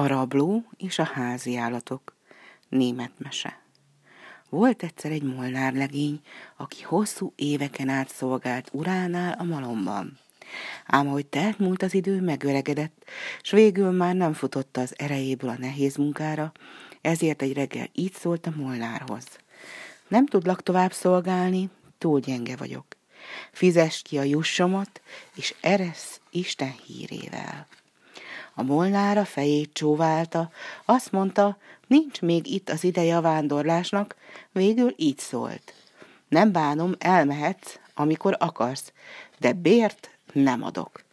A rabló és a házi állatok. Német mese. Volt egyszer egy molnár legény, aki hosszú éveken át szolgált uránál a malomban. Ám ahogy telt múlt az idő, megöregedett, s végül már nem futotta az erejéből a nehéz munkára, ezért egy reggel így szólt a molnárhoz. Nem tudlak tovább szolgálni, túl gyenge vagyok. Fizest ki a jussomat, és eresz Isten hírével. A molnára fejét csóválta, azt mondta, nincs még itt az ideje a vándorlásnak, végül így szólt. Nem bánom, elmehetsz, amikor akarsz, de bért nem adok.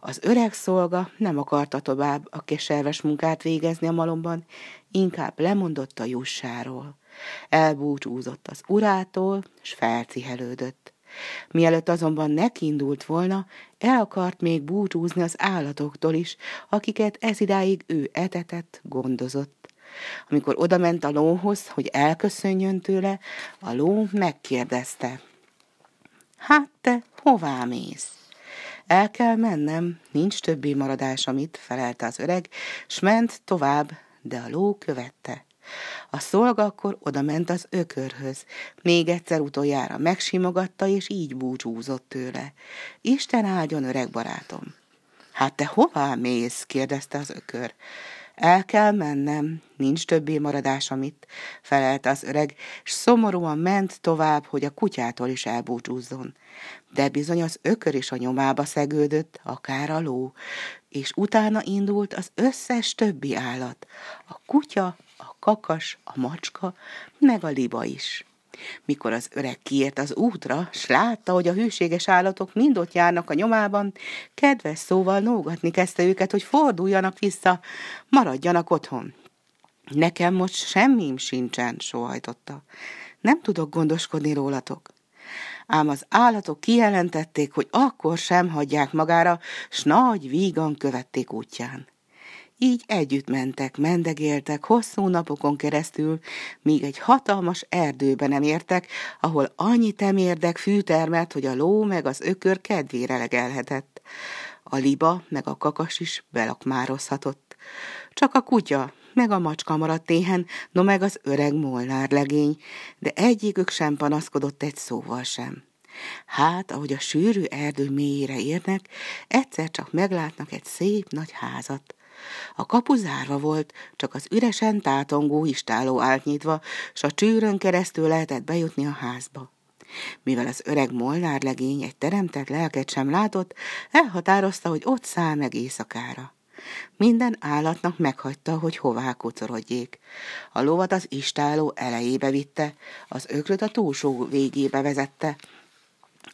Az öreg szolga nem akarta tovább a keserves munkát végezni a malomban, inkább lemondott a jussáról. Elbúcsúzott az urától, s felcihelődött. Mielőtt azonban nekiindult volna, el akart még búcsúzni az állatoktól is, akiket ez idáig ő etetett, gondozott. Amikor odament a lóhoz, hogy elköszönjön tőle, a ló megkérdezte. Hát te hová mész? El kell mennem, nincs többi maradás, amit felelte az öreg, s ment tovább, de a ló követte. A szolga akkor odament az ökörhöz, még egyszer utoljára megsimogatta, és így búcsúzott tőle. Isten áldjon, öreg barátom! Hát te hová mész? kérdezte az ökör. El kell mennem, nincs többé maradás, amit, felelte az öreg, s szomorúan ment tovább, hogy a kutyától is elbúcsúzzon. De bizony az ökör is a nyomába szegődött, akár a ló, és utána indult az összes többi állat, a kutya, a kakas, a macska, meg a liba is. Mikor az öreg kiért az útra, s látta, hogy a hűséges állatok mind ott járnak a nyomában, kedves szóval nógatni kezdte őket, hogy forduljanak vissza, maradjanak otthon. Nekem most semmim sincsen, sóhajtotta. Nem tudok gondoskodni rólatok. Ám az állatok kijelentették, hogy akkor sem hagyják magára, s nagy vígan követték útján. Így együtt mentek, mendegéltek hosszú napokon keresztül, míg egy hatalmas erdőben nem értek, ahol annyi temérdek fűtermelt, hogy a ló meg az ökör kedvére legelhetett. A liba meg a kakas is belakmározhatott. Csak a kutya meg a macska maradt éhen, no meg az öreg molnár legény, de egyikük sem panaszkodott egy szóval sem. Hát, ahogy a sűrű erdő mélyére érnek, egyszer csak meglátnak egy szép nagy házat. A kapu zárva volt, csak az üresen tátongó istáló állt nyitva, s a csűrön keresztül lehetett bejutni a házba. Mivel az öreg molnár legény egy teremtett lelket sem látott, elhatározta, hogy ott száll meg éjszakára. Minden állatnak meghagyta, hogy hová kocorodjék. A lovat az istáló elejébe vitte, az ökröt a túlsó végébe vezette,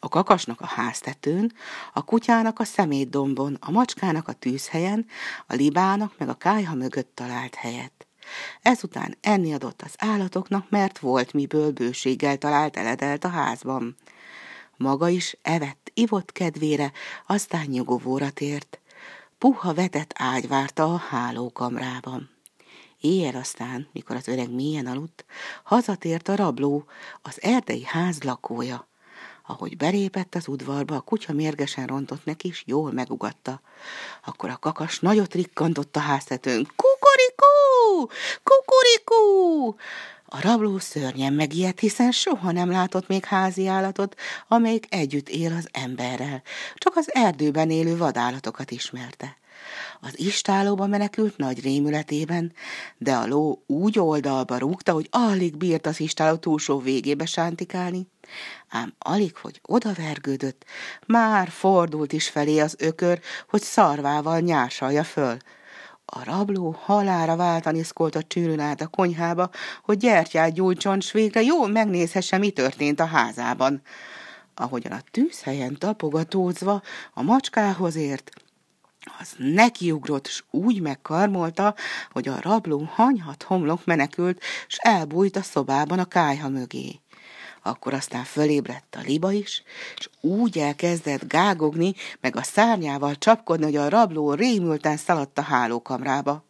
a kakasnak a háztetőn, a kutyának a szemétdombon, a macskának a tűzhelyen, a libának meg a kájha mögött talált helyet. Ezután enni adott az állatoknak, mert volt miből bőséggel talált eledelt a házban. Maga is evett, ivott kedvére, aztán nyugovóra tért. Puha vetett ágy várta a hálókamrában. Éjjel aztán, mikor az öreg mélyen aludt, hazatért a rabló, az erdei ház lakója. Ahogy belépett az udvarba, a kutya mérgesen rontott neki, és jól megugatta. Akkor a kakas nagyot rikkantott a háztetőn. Kukorikú! Kukorikú! A rabló szörnyen megijedt, hiszen soha nem látott még házi állatot, amelyik együtt él az emberrel, csak az erdőben élő vadállatokat ismerte. Az istálóba menekült nagy rémületében, de a ló úgy oldalba rúgta, hogy alig bírt az istáló túlsó végébe sántikálni. Ám alig, hogy odavergődött, már fordult is felé az ökör, hogy szarvával nyársalja föl. A rabló halára váltaniszkolt a csűrűn át a konyhába, hogy gyertyát gyújtson, s végre jól megnézhesse, mi történt a házában. Ahogyan a tűzhelyen tapogatózva a macskához ért, az nekiugrott, s úgy megkarmolta, hogy a rabló hanyhat homlok menekült, s elbújt a szobában a kájha mögé. Akkor aztán fölébredt a liba is, és úgy elkezdett gágogni, meg a szárnyával csapkodni, hogy a rabló rémülten szaladt a hálókamrába.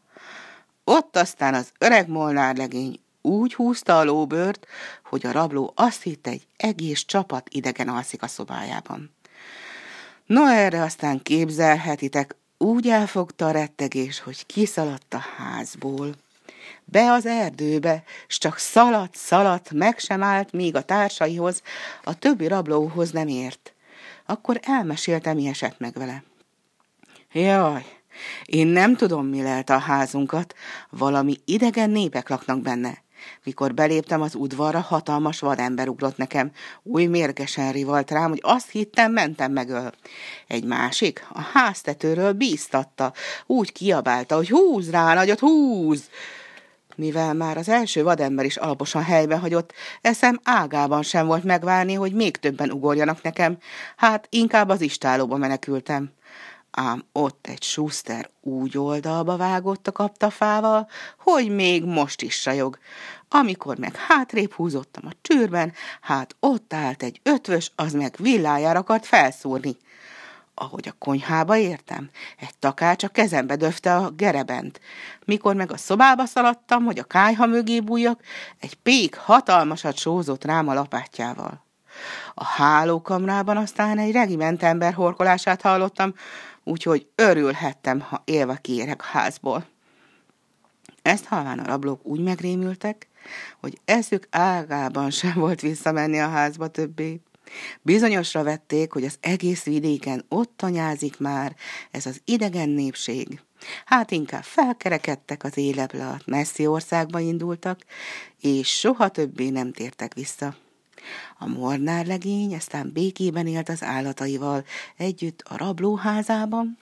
Ott aztán az öreg molnár legény úgy húzta a lóbört, hogy a rabló azt hitte, egy egész csapat idegen alszik a szobájában. No erre aztán képzelhetitek, úgy elfogta a rettegés, hogy kiszaladt a házból. Be az erdőbe, s csak szaladt, szaladt, meg sem állt, míg a társaihoz, a többi rablóhoz nem ért. Akkor elmeséltem, mi esett meg vele. Jaj, én nem tudom, mi lehet a házunkat, valami idegen népek laknak benne. Mikor beléptem az udvarra, hatalmas vadember ugrott nekem. Új mérgesen rivalt rám, hogy azt hittem, mentem megöl. Egy másik a háztetőről bíztatta. Úgy kiabálta, hogy húz rá, nagyot, húz! Mivel már az első vadember is alaposan helybe hagyott, eszem ágában sem volt megválni, hogy még többen ugorjanak nekem, hát inkább az istálóba menekültem ám ott egy Schuster úgy oldalba vágott a kaptafával, hogy még most is sajog. Amikor meg hátrébb húzottam a csőrben, hát ott állt egy ötvös, az meg villájára akart felszúrni. Ahogy a konyhába értem, egy takács a kezembe döfte a gerebent. Mikor meg a szobába szaladtam, hogy a kájha mögé bújjak, egy pék hatalmasat sózott rám a lapátjával. A hálókamrában aztán egy regiment ember horkolását hallottam, úgyhogy örülhettem, ha élve kiérek a házból. Ezt halván a rablók úgy megrémültek, hogy eszük ágában sem volt visszamenni a házba többé. Bizonyosra vették, hogy az egész vidéken ott anyázik már ez az idegen népség. Hát inkább felkerekedtek az éleble, messzi országba indultak, és soha többé nem tértek vissza. A mornár legény aztán békében élt az állataival együtt a rablóházában,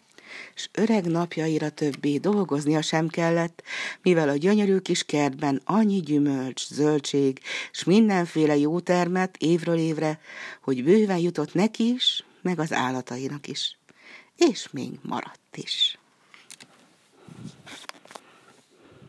s öreg napjaira többé dolgoznia sem kellett, mivel a gyönyörű kis kertben annyi gyümölcs, zöldség, s mindenféle jó termet évről évre, hogy bőven jutott neki is, meg az állatainak is. És még maradt is.